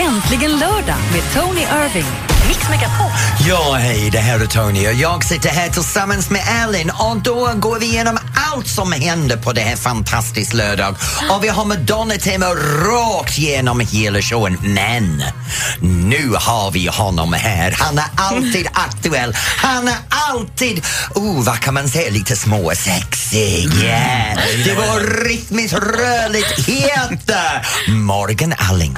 Äntligen lördag med Tony Irving. Mix Megapol. Ja, hej, det här är Tony och jag sitter här tillsammans med Ellen och då går vi igenom allt som händer på det här fantastiska lördag. Och vi har Madonna-tema rakt genom hela showen. Men nu har vi honom här. Han är alltid aktuell. Han är alltid, oh, vad kan man säga, lite småsexig. Yeah. Det var rytmiskt rörligt het. Morgan Alling.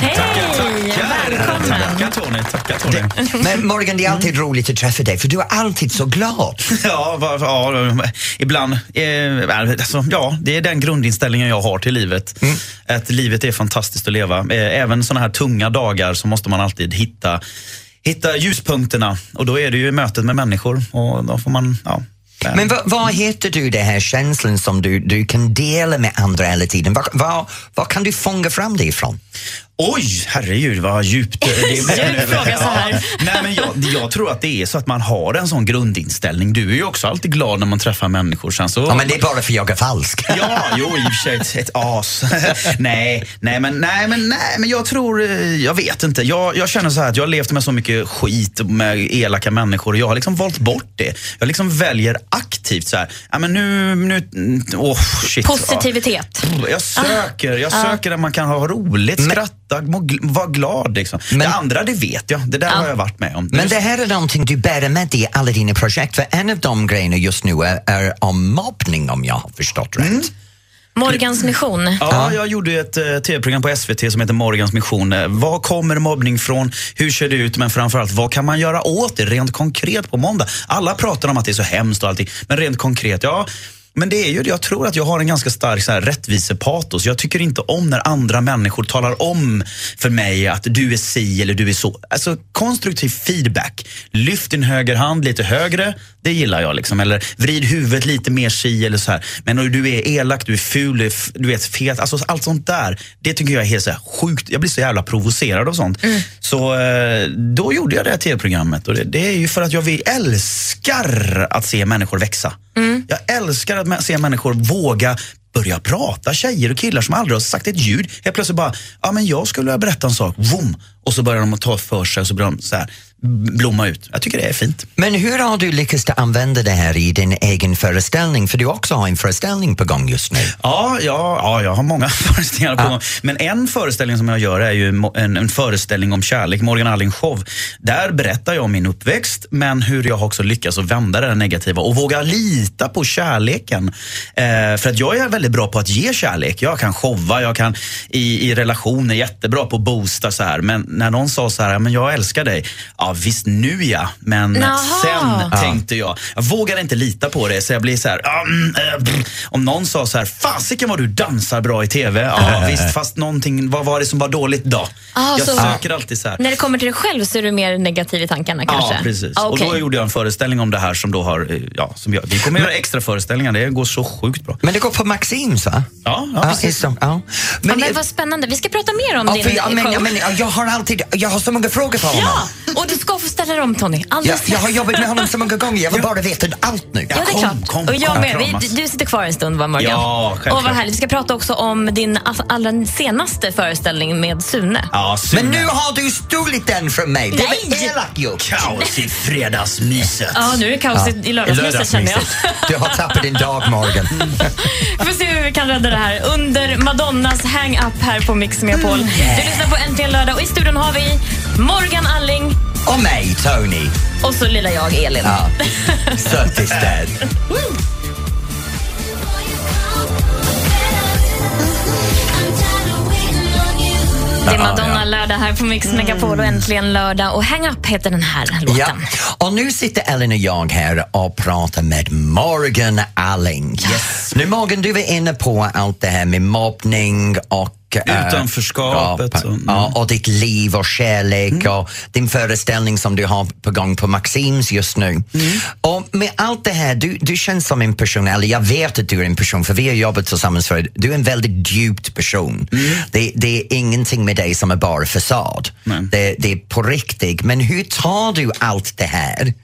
Hej! Tackar, Välkommen! tackar Tony. Tackar, Tony. Men Morgan, det är alltid roligt att träffa dig för du är alltid så glad. Ja, va, ja, ibland. Eh, alltså, ja, det är den grundinställningen jag har till livet. Att livet är fantastiskt att leva. Eh, även såna här tunga dagar så måste man alltid hitta, hitta ljuspunkterna. Och då är det ju mötet med människor. Och då får man, ja, Men vad, vad heter du den här känslan som du, du kan dela med andra hela tiden? Vad, vad, vad kan du fånga fram det ifrån? Oj, herregud vad djupt det Djup fråga så här. Nej, men jag, jag tror att det är så att man har en sån grundinställning. Du är ju också alltid glad när man träffar människor. Sen så... Ja, men det är bara för jag är falsk. Ja, jo i och för sig ett, ett as. nej, nej, men, nej, men, nej, men jag tror, eh, jag vet inte. Jag, jag känner så här att jag har levt med så mycket skit med elaka människor och jag har liksom valt bort det. Jag liksom väljer aktivt så här, ja men nu, nu, åh shit. Positivitet. Jag söker, jag söker där man kan ha roligt, skratta, må gl- vara glad. Liksom. Men- det andra, det vet jag. Det där har jag varit med om. Men det här är någonting du bär med dig i alla dina projekt för en av de grejerna just nu är, är om mobbning om jag har förstått rätt. Morgans mission. Ja, jag gjorde ett eh, tv-program på SVT som heter Morgans mission. Eh, Var kommer mobbning från? Hur ser det ut? Men framförallt, vad kan man göra åt det rent konkret på måndag? Alla pratar om att det är så hemskt och allting, men rent konkret, ja. Men det är ju, jag tror att jag har en ganska stark så här, rättvisepatos. Jag tycker inte om när andra människor talar om för mig att du är si eller du är så. Alltså konstruktiv feedback. Lyft din höger hand lite högre, det gillar jag. Liksom. Eller vrid huvudet lite mer si eller så här. Men om du är elak, du är ful, du är, fet. Alltså, allt sånt där, det tycker jag är helt så här, sjukt. Jag blir så jävla provocerad av sånt. Så eh, då gjorde jag det här tv-programmet. Och det, det är ju för att jag vill, älskar att se människor växa. Jag älskar att se människor våga börja prata, tjejer och killar som aldrig har sagt ett ljud. Helt plötsligt bara, ja men jag skulle vilja berätta en sak, vom! Och så börjar de att ta för sig och så börjar de så här, blomma ut. Jag tycker det är fint. Men hur har du lyckats använda det här i din egen föreställning? För du också har en föreställning på gång just nu. Ja, ja, ja jag har många föreställningar på gång. Men en föreställning som jag gör är ju en, en föreställning om kärlek, Morgan Alling show. Där berättar jag om min uppväxt, men hur jag också lyckas att vända det negativa och våga lita på kärleken. Eh, för att jag är väldigt bra på att ge kärlek. Jag kan showa, jag kan i, i relationer, jättebra på att boosta så här. Men när någon sa så här, "Ja, men jag älskar dig. Ja visst nu ja, men Jaha. sen tänkte jag. Jag vågade inte lita på det så jag blir så här, "Ah, mm, eh, brr." om någon sa så här, fasiken vad du dansar bra i TV. Ja visst, fast någonting, vad var det som var dåligt då? Ah, jag så- söker alltid så här. När det kommer till dig själv så är du mer negativ i tankarna kanske? Ja, precis. Ah, Och okej. då gjorde jag en föreställning om det här som då har, eh, ja, som jag, vi kommer göra extra föreställningar, det går så sjukt bra. Men det går på Maxims va? Ja, ja, Ja, precis. det, ja. Ja, men vad spännande. Vi ska prata mer om Ja, din men, show. jag, men, jag har alltid, jag har så många frågor för honom. Ja, och du ska få ställa dem Tony. Jag, Alldeles jag har jobbat med honom så många gånger, jag vill bara veta allt nu. Ja, det är kom, klart. kom, och jag kom, med. Vi, du sitter kvar en stund, va, Morgan? Ja, självklart. Och vad härligt. Vi ska prata också om din all- allra senaste föreställning med Sune. Ja, Sune. Men nu har du stulit den från mig. Det var elakt gjort. Kaos i fredagsmyset. Ja, nu är det kaos i- i lördagsmyset känner jag. Du har tappat din dag, Morgan. Vi får se hur vi kan rädda det här under Madonnas hang-up här på Mix Megapol. Mm. Du lyssnar på Äntligen lördag och i studion har vi Morgan Alling Och mig, Tony. och så lilla jag, Elin. Ja. Sötis där. Det är Madonna lördag här på Mix Megapol och Äntligen lördag och Hang Up heter den här Ja. låten. Och nu sitter Ellen och jag här och pratar med Morgan Alling. Nu Morgan, du var inne på allt det här med mobbning och eh, Utanförskapet ja, och- mm. ja, och ditt liv och kärlek och din föreställning som du har på gång på Maxims just nu. Mm. Och med allt det här, du, du känns som en person, eller jag vet att du är en person för vi har jobbat tillsammans förut, du är en väldigt djupt person. Mm. Det, det är ingenting med dig som är bara fasad. Nej. Det, det är på riktigt. Men hur tar du allt det här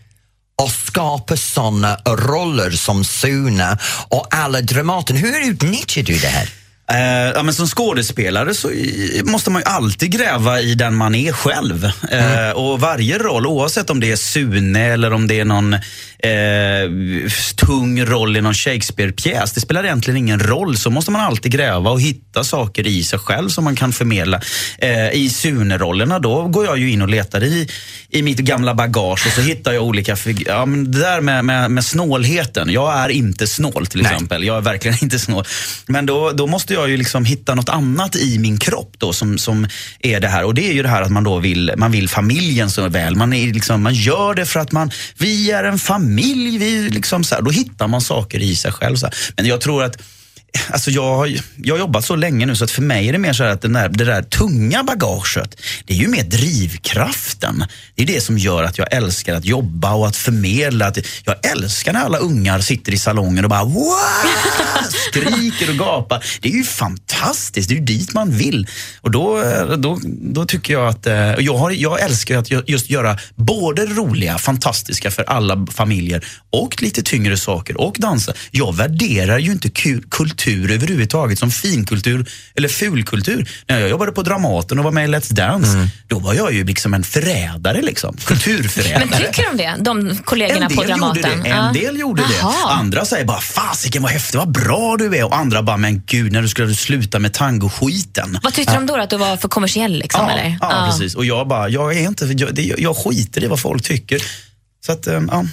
och skapar såna roller som Sune och alla Dramaten? Hur utnyttjar du det här? Eh, ja, men som skådespelare så i- måste man ju alltid gräva i den man är själv. Eh, och varje roll, oavsett om det är Sune eller om det är någon eh, tung roll i någon Shakespeare-pjäs. Det spelar egentligen ingen roll. Så måste man alltid gräva och hitta saker i sig själv som man kan förmedla. Eh, I Sune-rollerna då går jag ju in och letar i, i mitt gamla bagage och så hittar jag olika ja, men Det där med, med, med snålheten. Jag är inte snål till Nej. exempel. Jag är verkligen inte snål. Men då, då måste jag ju liksom hitta något annat i min kropp då som, som är det här. Och det är ju det här att man då vill, man vill familjen så väl. Man, är liksom, man gör det för att man, vi är en familj familj, Vi liksom så här, då hittar man saker i sig själv. Så här. Men jag tror att Alltså jag, har- jag har jobbat så länge nu så att för mig är det mer så här att den där, det där tunga bagaget, det är ju mer drivkraften. Det är det som gör att jag älskar att jobba och att förmedla. Att jag älskar när alla ungar sitter i salongen och bara wow! skriker och gapar. Det är ju fantastiskt, det är ju dit man vill. Och då, då, då tycker jag att, eh, jag, har, jag älskar att just göra både roliga, fantastiska för alla familjer och lite tyngre saker och dansa. Jag värderar ju inte kultur kultur överhuvudtaget som finkultur eller fulkultur. När jag jobbade på Dramaten och var med i Let's Dance, då var jag ju liksom en förrädare liksom. Kulturförrädare. Men tycker de det, de kollegorna En på del Dramaten? gjorde det. En Ja. del gjorde det. Jaha. Andra säger bara fasiken vad häftigt, vad bra du är. Och andra bara, men gud när du skulle sluta med tangoskiten. Vad tyckte de då? Att du var för kommersiell? Liksom, Ja, eller? ja, precis. Och jag bara, jag är inte, jag, det, jag skiter i vad folk tycker. Så att, eh, ja.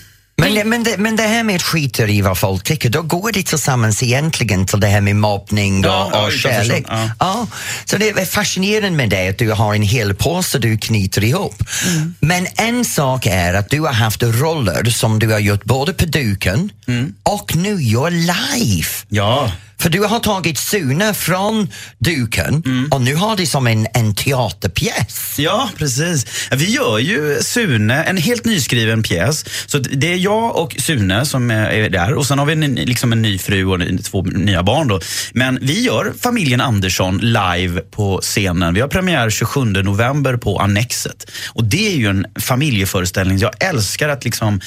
Men, det- men, det, men det här med skiter i vad folk tycker, då går det tillsammans egentligen till det här med mobbning och, Ja, och kärlek. Ja. Ja. Så det är fascinerande med det att du har en hel påse du knyter ihop. Mm. Men en sak är att du har haft roller som du har gjort både på duken Mm. och nu gör live. Ja. För du har tagit Sune från duken Mm. och nu har det som en, en teaterpjäs. Ja, precis. Vi gör ju Sune, en helt nyskriven pjäs. Så det är jag och Sune som är är där och sen har vi en, liksom en ny fru och två nya barn. Då. Men vi gör familjen Andersson live på scenen. Vi har premiär 27 november på Annexet. Och det är ju en familjeföreställning. Jag älskar att liksom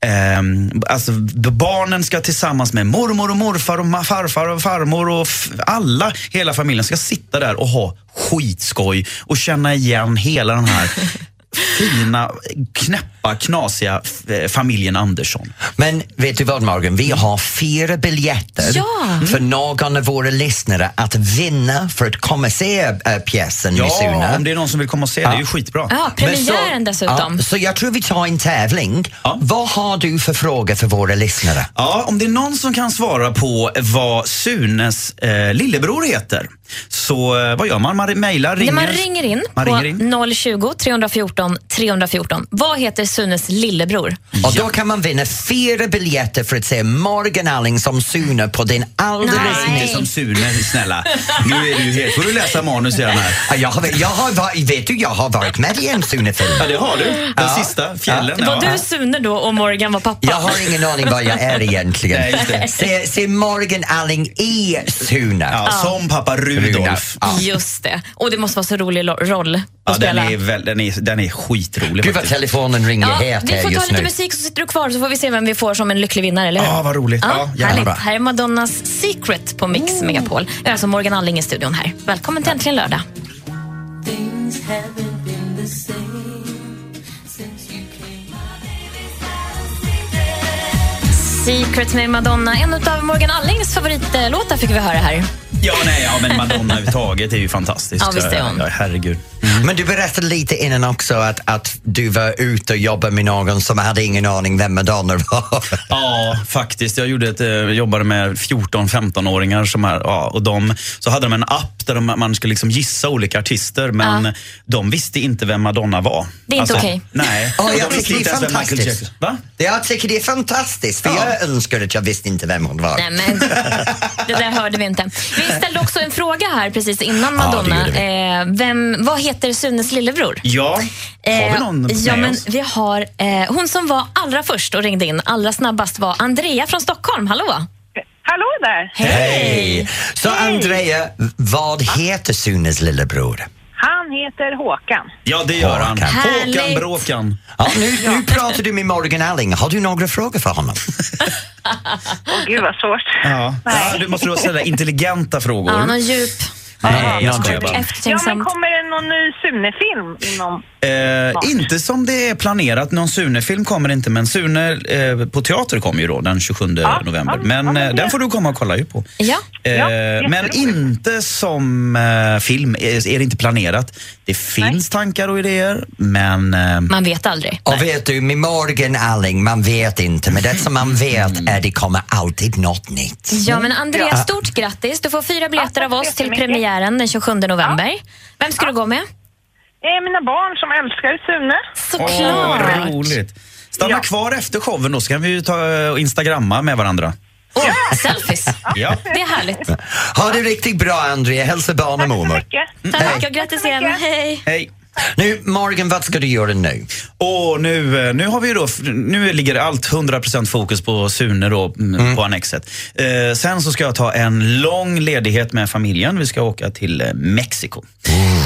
Eh, alltså, barnen ska tillsammans med mormor och morfar och farfar och farmor och alla, hela familjen ska sitta där och ha skitskoj och känna igen hela den här fina, knäppa, knasiga eh, familjen Andersson. Men vet du vad Morgan, vi har fyra biljetter Ja. för någon av våra lyssnare att vinna för att komma se äh, pjäsen Ja, Sune. om det är någon som vill komma och se, det är ju skitbra. Ja, premiären dessutom. Ja, så jag tror vi tar en tävling. Ja. Vad har du för fråga för våra lyssnare? Ja, om det är någon som kan svara på vad Sunes eh, lillebror heter, så eh, vad gör man? Man mejlar, ringer? Man ringer in Man på ringer in. 020 314 314. Vad heter Sunes lillebror? Och då kan man vinna fyra biljetter för att se Morgan Alling som Sune på din alldeles Nej. Inte som Sune, snälla. Nu är du helt... får du läsa manus igen här. Ja, Jag har, jag har varit, vet du, jag har varit med i en Sune-film. Ja, det har du. Den Ja. sista, Fjällen. Var ja. du Sune då och Morgan var pappa? Jag har ingen aning vad jag är egentligen. Nej. Se, se Morgan Alling i Sune. Ja, som pappa Rudolf. Rudolf. Ja. Just det. Och det måste vara så rolig lo- roll att Ja, den, spela. är väl, den, är, den är skitrolig Gud vad faktiskt. telefonen ringer Ja, het vi här får ta just lite nu. musik så sitter du kvar så får vi se vem vi får som en lycklig vinnare, eller hur? Ja, vad roligt. Ja, Ja, härligt. Här är Madonnas Secret på Mix Megapol. Det är alltså Morgan Alling i studion här. Välkommen till Äntligen lördag. Secret med Madonna. En av Morgan Allings favoritlåtar fick vi höra här. Ja, nej, ja, men Madonna överhuvudtaget är ju fantastisk. Ja, visst är hon. Ja, herregud. Men du berättade lite innan också att, att du var ute och jobbade med någon som hade ingen aning vem Madonna var. Ja, faktiskt. Jag gjorde ett, eh, jobbade med 14-15-åringar som är, ja, och de, så hade de en app där de, man skulle liksom gissa olika artister men Ja. de visste inte vem Madonna var. Alltså, Det är inte okej. Nej. Ja, Och jag de tycker det är fantastiskt. Va? Jag tycker det är fantastiskt, för Ja. jag önskar att jag visste inte vem hon var. Nej, men det där hörde vi inte. Vi ställde också en fråga här precis innan Ja, det Madonna. gjorde eh, vem, vad heter Sunes lillebror? Ja, har vi någon Eh, ja, med men oss? vi har eh, Hon som var allra först och ringde in allra snabbast var Andrea från Stockholm. Hallå! Hallå där! Hej! Så Andrea, vad heter Sunes lillebror? Han heter Håkan. Ja, det gör han. Håkan. Håkan Härligt. Bråkan. Ja, nu, nu pratar du med Morgan Alling. Har du några frågor för honom? Åh gud vad svårt. Ja. Nej. Ja, du måste då ställa intelligenta frågor. Ja, någon djup, Nej, jag skojar bara. Ja, men kommer det någon ny Sune-film inom... Eh, inte som det är planerat. Någon Sune-film kommer inte, men Sune eh, på teater kommer ju då den 27 november. ja, Men ja, men eh, den får du komma och kolla ju på. Ja. Eh, Ja, men inte som eh, film är, är det inte planerat. Det finns tankar och idéer, men eh, Man vet aldrig. Och vet du, med Morgan Alling, man vet inte, men det som man vet är det kommer alltid något nytt. Ja, men Andrea, Ja. stort grattis. Du får fyra biljetter Ja, av oss till premiären den 27 november. Vem ska du gå med? Eh, mina barn som älskar Sune. åh, Såklart! vad roligt. Stanna Ja. kvar efter showen då, så kan vi ju ta eh, och instagramma med varandra. Åh, selfies. Ja. Det är härligt. Ha det riktigt bra Andrea, hälsa barn och Tack så mormor. mycket. Tack och grattis igen. Hej. Hej. Nu Morgan, vad ska du göra nu? Och nu, eh, nu har vi då, nu ligger allt 100% fokus på Sune då, mm. på Annexet. Eh, sen så ska jag ta en lång ledighet med familjen. Vi ska åka till eh, Mexiko,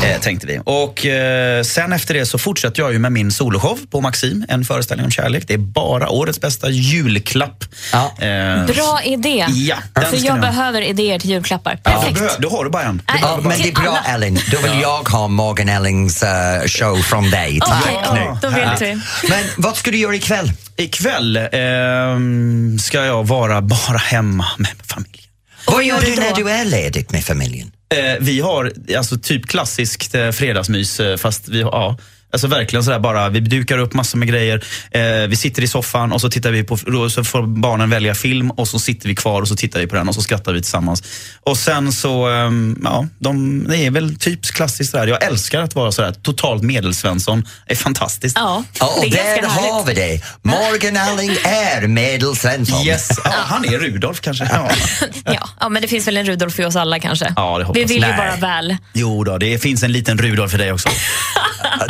eh, tänkte vi. Och eh, sen efter det så fortsätter jag ju med min soloshow på Maxim, en föreställning om kärlek. Det är bara årets bästa julklapp. Ja. Eh, Bra idé. Ja, För jag behöver idéer till julklappar. Ja, Perfekt. då, då har du bara en. Nej, Ja, men det är bra alla. Ellen, då vill jag ha Morgan Allings eh, show från dig. Tack Okej, då vet vi. Men vad ska du göra ikväll? Ikväll ehm, ska jag vara bara hemma med familjen. Vad gör gör du när du är ledig med familjen? Eh, vi har alltså typ klassiskt eh, fredagsmys eh, fast vi har, ja, alltså verkligen sådär bara, vi dukar upp massor med grejer. Eh, vi sitter i soffan och så tittar vi på, då, så får barnen välja film och så sitter vi kvar och så tittar vi på den och så skrattar vi tillsammans. Och sen så, ehm, ja, de, det är väl typ klassiskt där. Jag älskar att vara sådär totalt medelsvensson. Det är fantastiskt. Ja, Ja, och där har vi det. Morgan Alling är medelsvensson. Yes, ja, han är Rudolf kanske. Ja. Ja, ja, men det finns väl en Rudolf i oss alla kanske. Ja, det hoppas Vi vill ju bara väl. Jo då, det finns en liten Rudolf för dig också.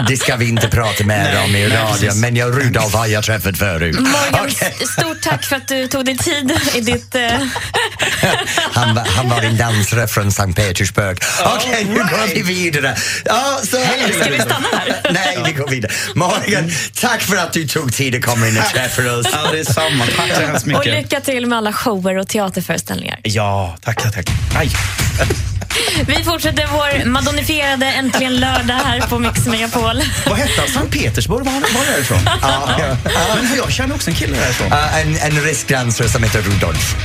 Det ska vi inte prata mer Nej, om i radio, men jag, Rudolf har jag träffat förut. Morgan, s- stort tack för att du tog dig tid i ditt... Eh... Han, var- han var en dansare från Sankt Petersburg. Okej, nu går vi vidare. Ja, så Ska vi stanna här? Nej, vi går vidare. Morgan, tack för att du tog tid att komma in och träffa oss. Ja, det är samma. Tack så hemskt Och mycket. lycka till med alla shower och teaterföreställningar. Ja, tack, tack, tack. Aj. Vi fortsätter vår madonifierade Äntligen lördag här på Mix Megapol. Vad hette han? Sankt Petersburg? Var, var är det ifrån? Ja, ja. Men jag känner också en kille därifrån. Ja, en, en rysk dansare som heter Rudolf.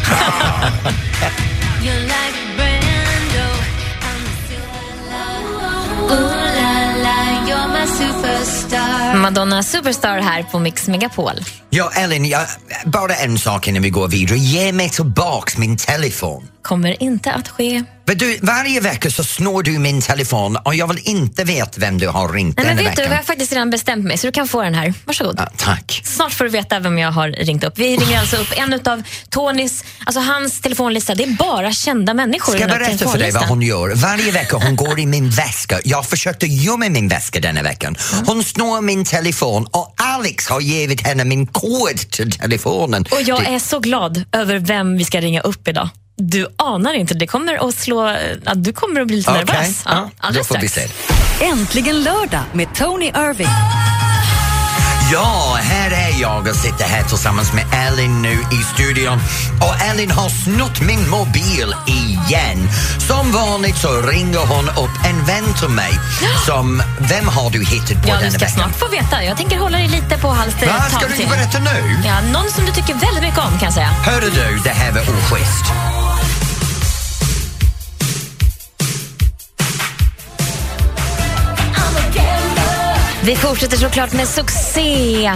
Madonna Superstar här på Mix Megapol. Ja, Ellen, jag, bara en sak innan vi går vidare. Ge mig tillbaks min telefon. Kommer inte att ske. Vet du, varje vecka så snor du min telefon och jag vill inte veta vem du har ringt Nej, men vet du, jag har faktiskt redan bestämt mig så du kan få den här. Varsågod. Ja, tack. Snart får du veta vem jag har ringt upp. Vi ringer alltså upp en av Tonys, alltså hans telefonlista. Det är bara kända människor Ska jag berätta för dig vad hon gör? Varje vecka hon går i min väska. Jag försökte gömma min väska denna veckan. Hon snor min telefon och Alex har givit henne min kod till telefonen. Och jag Det- är så glad över vem vi ska ringa upp idag. Du anar inte, det kommer att slå... Ja, du kommer att bli lite Okej, nervös. ja, då alldeles får vi strax. se. Äntligen lördag med Tony Irving. Ja, här är jag och sitter här tillsammans med Ellen nu i studion. Och Ellen har snott min mobil igen. Som vanligt så ringer hon upp en vän till mig. Som, vem har du hittat på Ja, du denna ska veckan? snart få veta. Jag tänker hålla dig lite på halster ett ska du inte berätta nu? Ja, någon som du tycker väldigt mycket om kan jag säga. Hörde du, det här var oschysst. Vi fortsätter såklart med succé.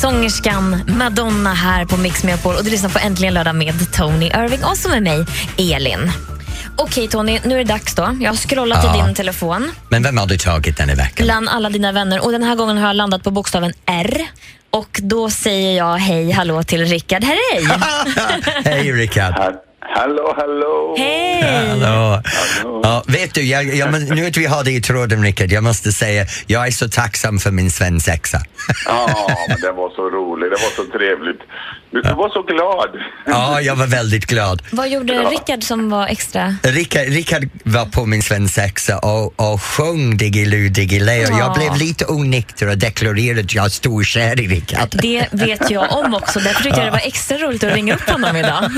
Sångerskan Madonna här på Mix Megapol och du lyssnar på Äntligen lördag med Tony Irving och så med mig, Elin. Okej Tony, nu är det dags då. Jag har scrollat Ja. i din telefon Men vem har du tagit denna veckan? bland alla dina vänner och den här gången har jag landat på bokstaven R. Och då säger jag hej hallå till Rickard. Hej! Hej Rickard. Hallå, hallå! Hej! Hallå. Ja, vet du, jag, jag, nu att vi har dig i tråden Rickard, jag måste säga, jag är så tacksam för min svensexa. Ja, men det var så roligt. Det var så trevligt. Du, var så glad. Ja, jag var väldigt glad. Vad gjorde Rickard som var extra... Rickard, Rickard var på min svensexa och, och sjöng Diggiloo Diggiley och jag Ja. blev lite onykter och deklarerade att jag är storkär i Rickard. Det vet jag om också. Därför tyckte jag det var extra roligt att ringa upp honom idag.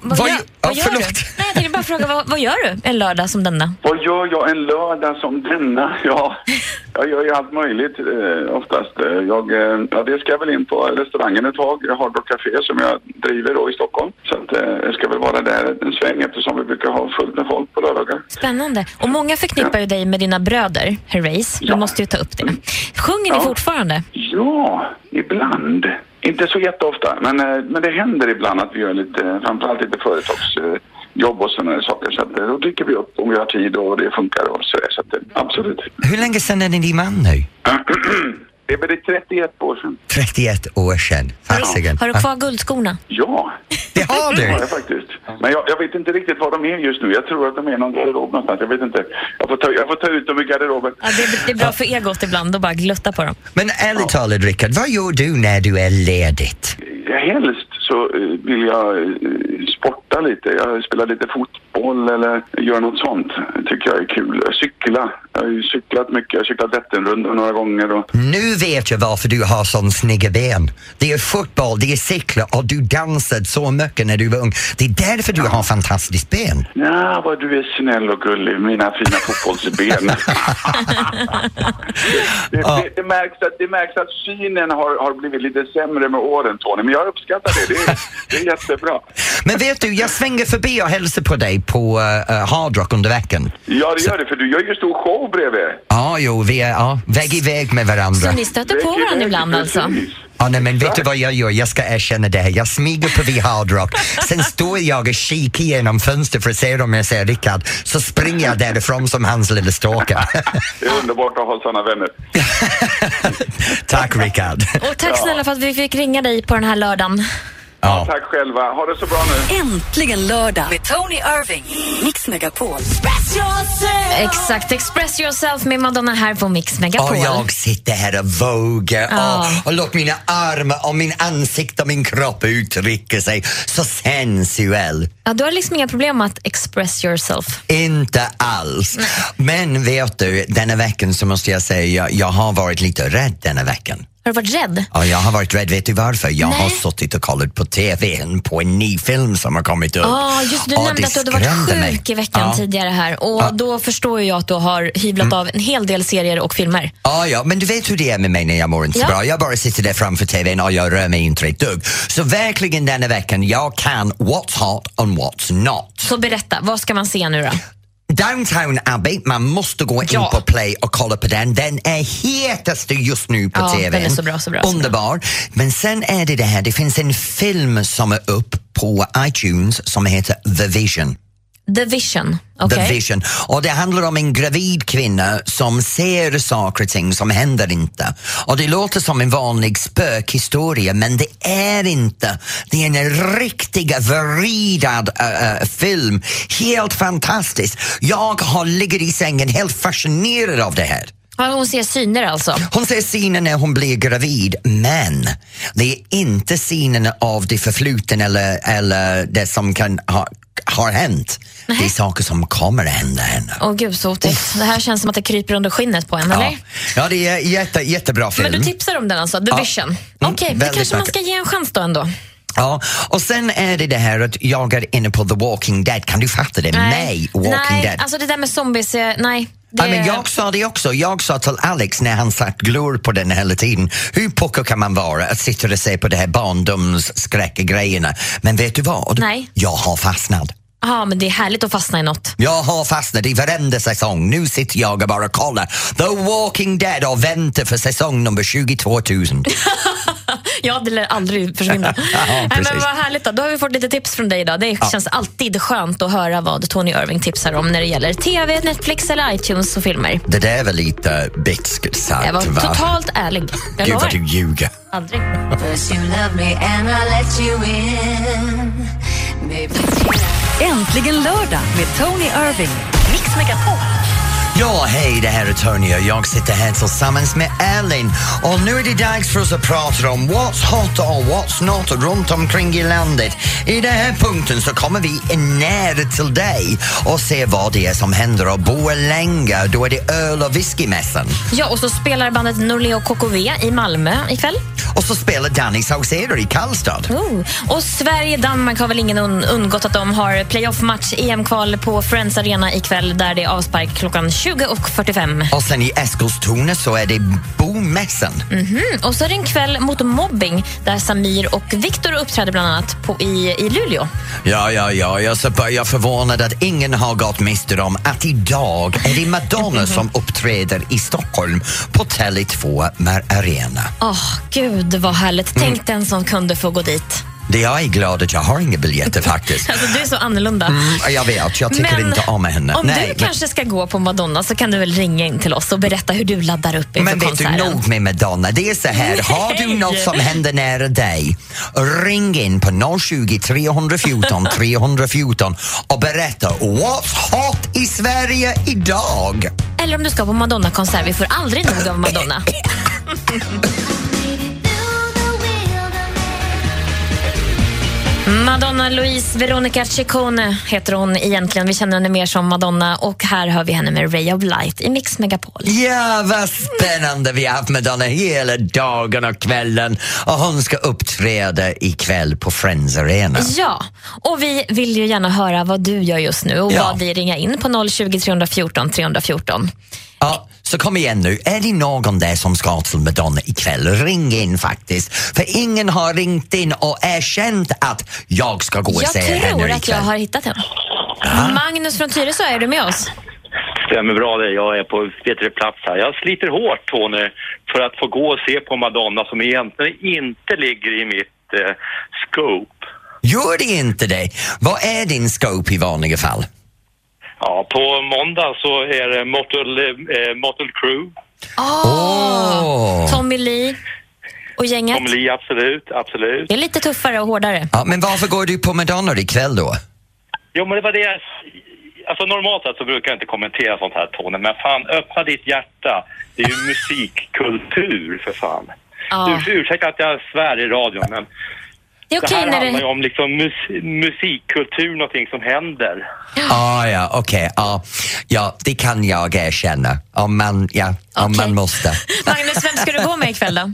vad Vad gör, vad ja, gör du? Nej, jag tänkte bara fråga, vad, vad gör du en lördag som denna? Vad gör jag en lördag som denna? Ja, jag gör ju allt möjligt eh, oftast. Jag, eh, ja, det ska jag väl in på restaurangen ett tag, Hard Rock Café som jag driver då i Stockholm. Så att, eh, jag ska väl vara där en sväng eftersom vi brukar ha fullt med folk på lördagar. Spännande. Och många förknippar ju dig med dina bröder, Herreys. Du Ja. måste ju ta upp det. Sjunger ni Ja. fortfarande? Ja, ibland. Inte så jätteofta, men, eh, men det händer ibland att vi gör lite, framförallt lite företagsjobb och sådana saker. Så att, eh, då dyker vi upp om vi har tid och det funkar och så, där. så att, eh, absolut. Hur länge sedan är ni man nu? Det är väl 31 år sedan. 31 år sedan. Fasiken. Har du kvar guldskorna? Ja, Det har det har du! jag faktiskt. Men jag, jag vet inte riktigt var de är just nu. Jag tror att de är i någon garderob någonstans. Jag vet inte. Jag får ta, jag får ta ut dem ur garderoben. Ja, det, är, det är bra för egot ibland att bara glutta på dem. Men ärligt talat Rickard, vad gör du när du är ledigt? Helst så eh, vill jag eh, sporta lite. Jag spelar lite fotboll eller gör något sånt. tycker jag är kul. Cykla. Jag har ju cyklat mycket. Jag har cyklat Vätternrundan några gånger. Och... Nu vet jag varför du har sån snygga ben. Det är fotboll, det är cykla och du dansade så mycket när du var ung. Det är därför du har fantastiskt ben. Ja, vad du är snäll och gullig. Mina fina fotbollsben. det, det, det, det, märks att, det märks att synen har, har blivit lite sämre med åren, Tony. Men jag uppskattar det. Det är, det är jättebra. Men vet du, jag svänger förbi och hälsar på dig på uh, Hard Rock under veckan. Ja, det gör det. För du gör ju stor show bredvid. Ja, jo, vi är ja, väg i väg med varandra. Så ni stöter på varandra ibland alltså? Precis. Ja, nej, men vet du vad jag gör? Jag ska erkänna det här. Jag smyger förbi Hard Rock, sen står jag och kikar genom fönstret för att se om jag ser Rickard, så springer jag därifrån som hans lilla stalker. Det är underbart att ha sådana vänner. Tack Rickard. Och tack snälla för att vi fick ringa dig på den här lördagen. Ja. Tack själva. Ha det så bra nu. Äntligen lördag med Tony Irving. Mix Megapol. Exakt, Express yourself med Madonna här på Mix Megapol. Och jag sitter här och vågar Ja. och, och låter mina armar och min ansikte och min kropp uttrycka sig så sensuell. Ja, du har liksom inga problem med att express yourself. Inte alls. Men vet du, denna veckan så måste jag säga, jag, jag har varit lite rädd denna veckan. Har du varit rädd? Ja, jag har varit rädd. Vet du varför? Jag har Nej. suttit och kollat på TV på en ny film som har kommit upp. Ja, just du Och nämnde att du hade varit skrämde mig. sjuk i veckan Ja. tidigare här och Ja. då förstår jag att du har hyvlat av en hel del serier och filmer. Ja, ja, men du vet hur det är med mig när jag mår inte så Ja. bra. Jag bara sitter där framför TVn och jag rör mig inte ett dugg. Så verkligen denna veckan, jag kan what's hot and what's not. Så berätta, vad ska man se nu då? Downtown Abbey, man måste gå in Ja. på play och kolla på den. Den är hetast just nu på Ja, TV. så bra, så bra. Underbar. Men sen är det det här, det finns en film som är upp på iTunes som heter The Vision. The Vision. okej? The Vision. Och det handlar om en gravid kvinna som ser saker och ting som händer inte. Och det låter som en vanlig spökhistoria men det är inte. Det är en riktig vridad uh, film. Helt fantastisk. Jag har ligger i sängen helt fascinerad av det här. Hon ser syner alltså. Hon ser scener när hon blir gravid, men det är inte scenerna av det förflutna eller, eller det som kan ha, har hänt. Det är saker som kommer att hända henne. Åh gud så otäckt. Det här känns som att det kryper under skinnet på en, Ja. eller? ja, det är jätte, jättebra film. Men du tipsar om den alltså, The Ja. Vision. Mm, Okej, det väldigt kanske man ska ge en chans då ändå. Ja, och sen är det det här att jag är inne på The Walking Dead. Kan du fatta det? Nej, Walking nej, Dead. alltså det där med zombies, eh, nej. Det... Ja, men jag sa det också. Jag sa till Alex när han satt glor på den hela tiden. Hur pucko kan man vara att sitta och se på det här barndomsskräckgrejerna? Men vet du vad? Nej. Jag har fastnat. Ja, men det är härligt att fastna i något. Jag har fastnat i varenda säsong. Nu sitter jag och bara kollar The Walking Dead och väntar för säsong nummer 22 000. Ja, det lär aldrig försvinna. Nej, precis. men vad härligt då. Då har vi fått lite tips från dig idag. Det känns alltid skönt att höra vad Tony Irving tipsar om när det gäller TV, Netflix eller iTunes och filmer. Det där var lite bitskt sagt, Jag var va? totalt ärlig. Jag Gud vad du ljuger. Aldrig. Äntligen lördag med Tony Irving. Mix Megapol. Ja, hej, det här är Tony och jag sitter här tillsammans med Elin. Och nu är det dags för oss att prata om what's hot och what's not runt omkring i landet. I den här punkten så kommer vi nära till dig och se vad det är som händer och Borlänge, då är det öl och whiskymässan. Ja, och så spelar bandet Norleo KKV i Malmö ikväll. Och så spelar Danny Saucedo i Karlstad. Oh. Och Sverige-Danmark har väl ingen un undgått att de har playoff-match, EM-kval på Friends Arena ikväll där det är avspark klockan 20.45. Och sen i Eskilstuna så är det bomässan. Mm. Och så är det en kväll mot mobbing där Samir och Viktor uppträder bland annat på, i, i Luleå. Ja, ja, ja, jag är förvånad att ingen har gått miste om att idag är det Madonna som uppträder i Stockholm på Tele2 Arena. Åh, gud vad härligt. Tänk den som kunde få gå dit. Det jag är glad att jag har inga biljetter faktiskt. Alltså, du är så annorlunda. Mm, jag vet, jag tycker inte om henne. om Nej, du men- kanske ska gå på Madonna så kan du väl ringa in till oss och berätta hur du laddar upp inför Men vet konserten. du, nog med Madonna. Det är så här, har du Nej. något som händer nära dig, ring in på 020 314 314 och berätta what's hot i Sverige idag. Eller om du ska på Madonna-konsert. Vi får aldrig nog av Madonna. Madonna Louise Veronica Ciccone heter hon egentligen. Vi känner henne mer som Madonna och här hör vi henne med Ray of Light i Mix Megapol. Ja, vad spännande vi har haft Madonna hela dagen och kvällen och hon ska uppträda ikväll på Friends Arena. Ja, och vi vill ju gärna höra vad du gör just nu och Ja. vad vi ringa in på 020 314 314. Ja, så kom igen nu, är det någon där som ska till Madonna ikväll? Ring in faktiskt, för ingen har ringt in och erkänt att jag ska gå och Jag se henne tror ikväll. att jag har hittat henne. Magnus från Tyresö, är du med oss? Stämmer bra det. Jag är på du, plats här. Jag sliter hårt, Tony, för att få gå och se på Madonna som egentligen inte ligger i mitt eh, scope. Gör det inte det? Vad är din scope i vanliga fall? Ja, på måndag så är det Motel, eh, Motel Crew. Åh. Tommy Lee och gänget. Tom Lee, absolut, absolut. Det är lite tuffare och hårdare. Ja, men varför går du på Madonna ikväll då? Jo, men det var det jag... Alltså normalt sett så brukar jag inte kommentera sånt här, Tony, men fan, öppna ditt hjärta. Det är ju musikkultur, för fan. Ja. Urs- Ursäkta att jag svär i radion, men Det är det okej här när handlar ju det... om liksom mus- musikkultur, någonting som händer. Ah, ja, okej. ja. ja, det kan jag erkänna. Om man, ja, om Okej. man måste. Magnus, vem ska du gå med ikväll då?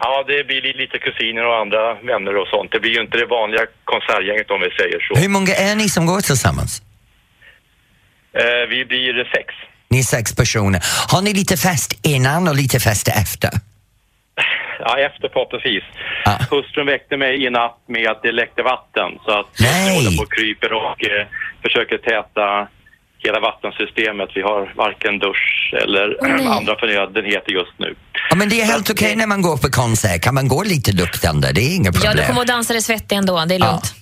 Ja, det blir li- lite kusiner och andra vänner och sånt. Det blir ju inte det vanliga konsertgänget om vi säger så. Hur många är ni som går tillsammans? Eh, vi blir sex. Ni är sex personer. Har ni lite fest innan och lite fest efter? Ja, efter förhoppningsvis. Ja. Hustrun väckte mig i natt med att det läckte vatten så att Nej. jag håller på och kryper och eh, försöker täta hela vattensystemet. Vi har varken dusch eller nej. andra förnödenheter just nu. Ja, men det är helt okej när man går på konsert. Kan man gå lite luktande? Det är inga Ja, problem. du kommer att dansa dig svettig ändå. Det är Ja. lugnt.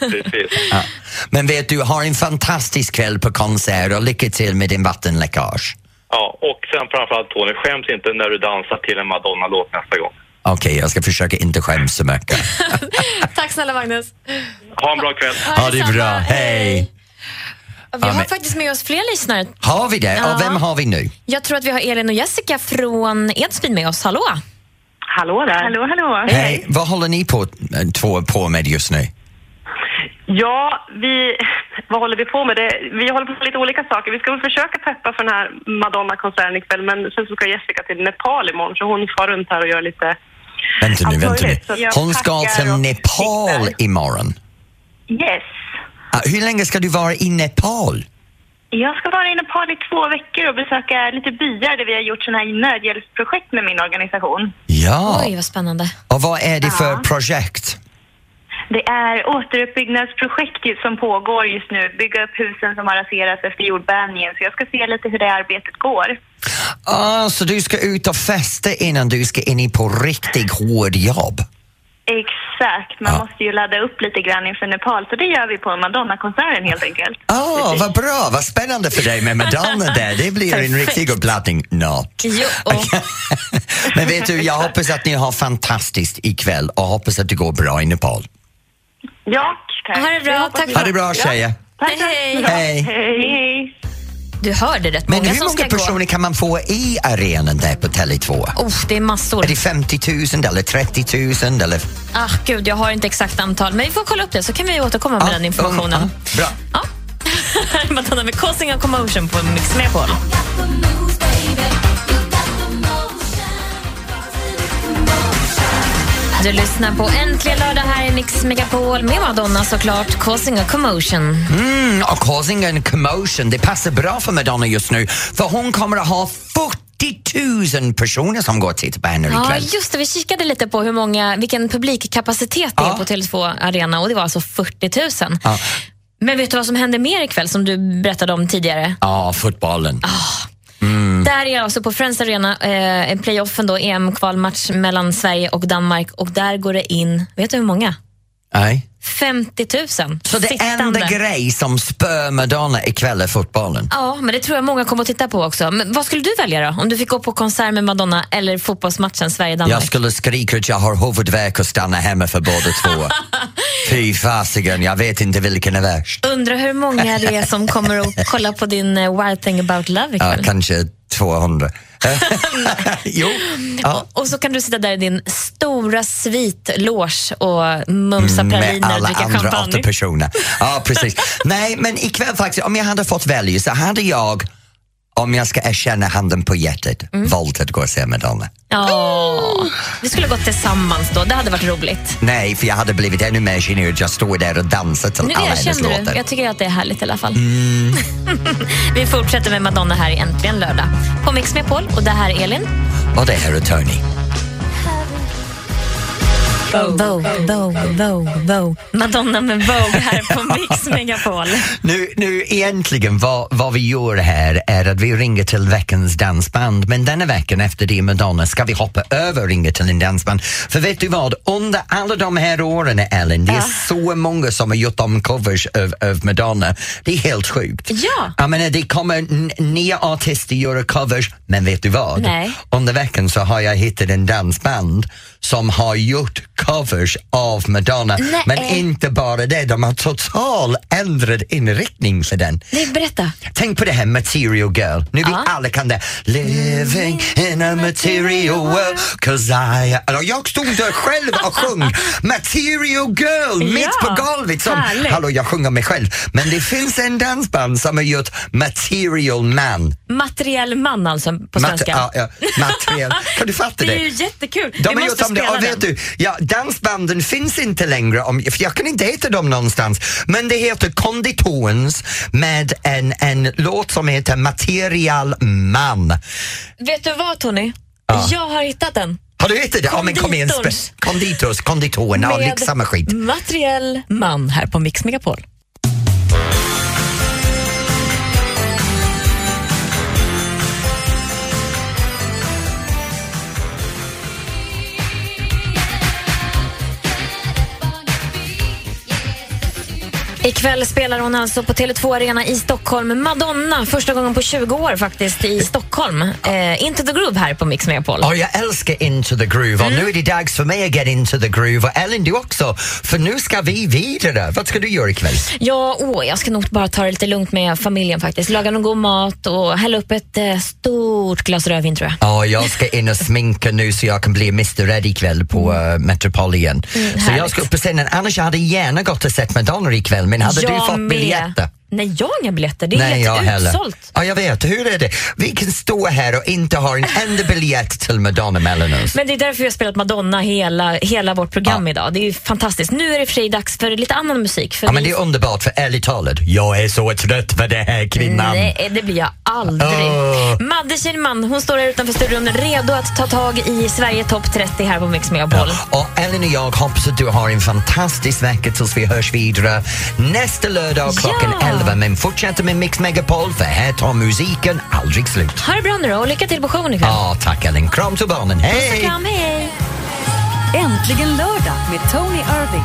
Precis. Ja. Men vet du, ha en fantastisk kväll på konsert och lycka till med din vattenläckage. Ja, och sen framförallt Tony, skäms inte när du dansar till en Madonna-låt nästa gång. Okej, jag ska försöka inte skämmas så mycket. Tack snälla Magnus. Ha en bra kväll. Ha det bra, hej! Vi har men- faktiskt med oss fler lyssnare. Har vi det? Ja. Och vem har vi nu? Jag tror att vi har Elin och Jessica från Edsbyn med oss. Hallå? Hallå där. Hallå, hallå. Hej, vad håller ni på, eh, två på med just nu? Ja, vi... Vad håller vi på med? Det, vi håller på med lite olika saker. Vi ska väl försöka peppa för den här Madonna-konserten ikväll, men sen så ska Jessica till Nepal imorgon, så hon far runt här och gör lite... Vänta nu, vänta nu. Hon ska till Nepal imorgon. Yes! Ah, hur länge ska du vara i Nepal? Jag ska vara i Nepal i två veckor och besöka lite byar där vi har gjort sådana här nödhjälpsprojekt med min organisation. Ja, Oj, vad spännande. och vad är det för Ja. projekt? Det är återuppbyggnadsprojekt som pågår just nu. Bygga upp husen som har raserats efter jordbävningen. Så jag ska se lite hur det arbetet går. Ah, så du ska ut och festa innan du ska in i på riktigt hård jobb? Exakt. Man Ja. måste ju ladda upp lite grann inför Nepal. Så det gör vi på Madonna-konserten helt enkelt. Ah, vad bra, vad spännande för dig med Madonna där. Det blir en riktig uppladdning. Not. Jo, och Men vet du, jag hoppas att ni har fantastiskt ikväll och hoppas att det går bra i Nepal. Ja, tack. Ha det bra, tack Ha det bra tjejer. Tack, Hej. tack. Hej. Hej. Du hörde rätt Men många hur som ska många gå. personer kan man få i arenan där på Tele2? Oh, det är massor. Är det 50 000 eller 30 000 eller? Ah, gud, jag har inte exakt antal, men vi får kolla upp det så kan vi återkomma med den informationen. mm, ja, bra. Ja. Madonna med Causing a commotion på Mix Megapol. Du lyssnar på Äntligen lördag här i Mix Megapol med Madonna såklart, Causing a commotion. Mm, och causing a commotion, det passar bra för Madonna just nu för hon kommer att ha 40 000 personer som går och tittar på henne Ja, ikväll. just det. Vi kikade lite på hur många, vilken publikkapacitet det Ja. är på Tele2 Arena och det var alltså 40 000. Ja. Men vet du vad som händer mer ikväll som du berättade om tidigare? Ja, fotbollen. Där är alltså på Friends Arena eh, playoffen då, EM-kvalmatch mellan Sverige och Danmark och där går det in, vet du hur många? Nej. 50 000 Så det enda grej som spör Madonna ikväll är fotbollen? Ja, men det tror jag många kommer att titta på också. Men vad skulle du välja då? Om du fick gå på konsert med Madonna eller fotbollsmatchen Sverige-Danmark? Jag skulle skrika att jag har huvudvärk och stanna hemma för båda två. Fy fasiken, jag vet inte vilken är värst. Undrar hur många det är som kommer att kolla på din eh, Wild thing about love Ja, ikväll. kanske 200. jo. Ja. Och så kan du sitta där i din stora svit-loge och mumsa Med praliner och alla dricka andra åtta champagne. personer. Ja, precis. Nej, men ikväll faktiskt, om jag hade fått välja så hade jag, om jag ska erkänna handen på hjärtat, Mm. valt att gå och se Madonna. Ja, vi skulle gått tillsammans då. Det hade varit roligt. Nej, för jag hade blivit ännu mer generad. Jag står där och dansar till Nu alla hennes du. låtar. Jag tycker att det är härligt i alla fall. Mm. vi fortsätter med Madonna här i Äntligen lördag. På Mix med Paul och det här är Elin. Och det här är Tony. Vogue, Vogue, Vogue, Vogue. Madonna med Vogue här på Mix Megapol. Nu, nu egentligen vad, vad vi gör här är att vi ringer till veckans dansband men denna veckan efter det Madonna ska vi hoppa över och ringa till en dansband. För vet du vad, under alla de här åren Ellen, det är så många som har gjort om covers av, av Madonna. Det är helt sjukt. Ja. Jag menar, det kommer nya artister göra covers men vet du vad? Nej. Under veckan så har jag hittat en dansband som har gjort covers av Madonna Nej. men inte bara det, de har total ändrad inriktning för den. Nej, berätta. Tänk på det här Material Girl. Nu vi Ja. alla kan det. Living in a material world cause I... Alltså, jag stod där själv och sjöng Material Girl mitt Ja, på golvet. Som, härligt. hallå, jag sjunger mig själv. Men det finns en dansband som har gjort Material Man. Materiell man alltså på Mat- svenska. ja, ja, material. Kan du fatta det det? är ju jättekul. De vi har måste gjort om det, och vet den. du, ja, dansbanden finns inte längre, om, för jag kan inte hitta dem någonstans, men det heter Konditorns med en, en låt som heter Material Man. Vet du vad Tony? Jag har hittat den. Har du hittat det? Ja, men kom igen, Konditors. konditorerna Med samma skit. Materiell man här på Mix Megapol. Ikväll spelar hon alltså på Tele2 Arena i Stockholm. Madonna, första gången på 20 år faktiskt i Stockholm. Eh, Into the Groove här på Mix Megapol. Ja, jag älskar Into the Groove och nu är det dags för mig att get into the groove och Ellen du också, för nu ska vi vidare. Vad ska du göra ikväll? Ja, åh, jag ska nog bara ta det lite lugnt med familjen faktiskt. Laga någon god mat och hälla upp ett eh, stort glas rödvin tror jag. Ja, jag ska in och sminka nu så jag kan bli Mr Red ikväll på uh, Metropolitan. så jag ska upp på scenen. Annars jag hade gärna gått och sett Madonna ikväll men hade jag du fått biljetter? Nej, jag har inga biljetter. Det är Nej, jag helt heller. utsålt. Ja, jag vet. Hur är det? Vi kan stå här och inte ha en enda biljett till Madonna mellan oss. Men det är därför vi har spelat Madonna hela, hela vårt program Ja. idag. Det är ju fantastiskt. Nu är det för dags för lite annan musik. För Ja, men vi- det är underbart för ärligt talat, jag är så trött på det här kvinnan. Nej, det blir jag aldrig. Åh. Madde Kihlman, hon står här utanför studion redo att ta tag i Sverige topp 30 här på Mix Megapol. Och Ellen och jag hoppas att du har en fantastisk vecka tills vi hörs vidare nästa lördag klockan Ja. 11. Men fortsätt med Mix Megapol för här tar musiken aldrig slut. Ha det bra nu då och lycka till på showen ikväll. Ja, tack Ellen. Kram till barnen. Puss och Hej! kram, hej! Äntligen lördag med Tony Irving.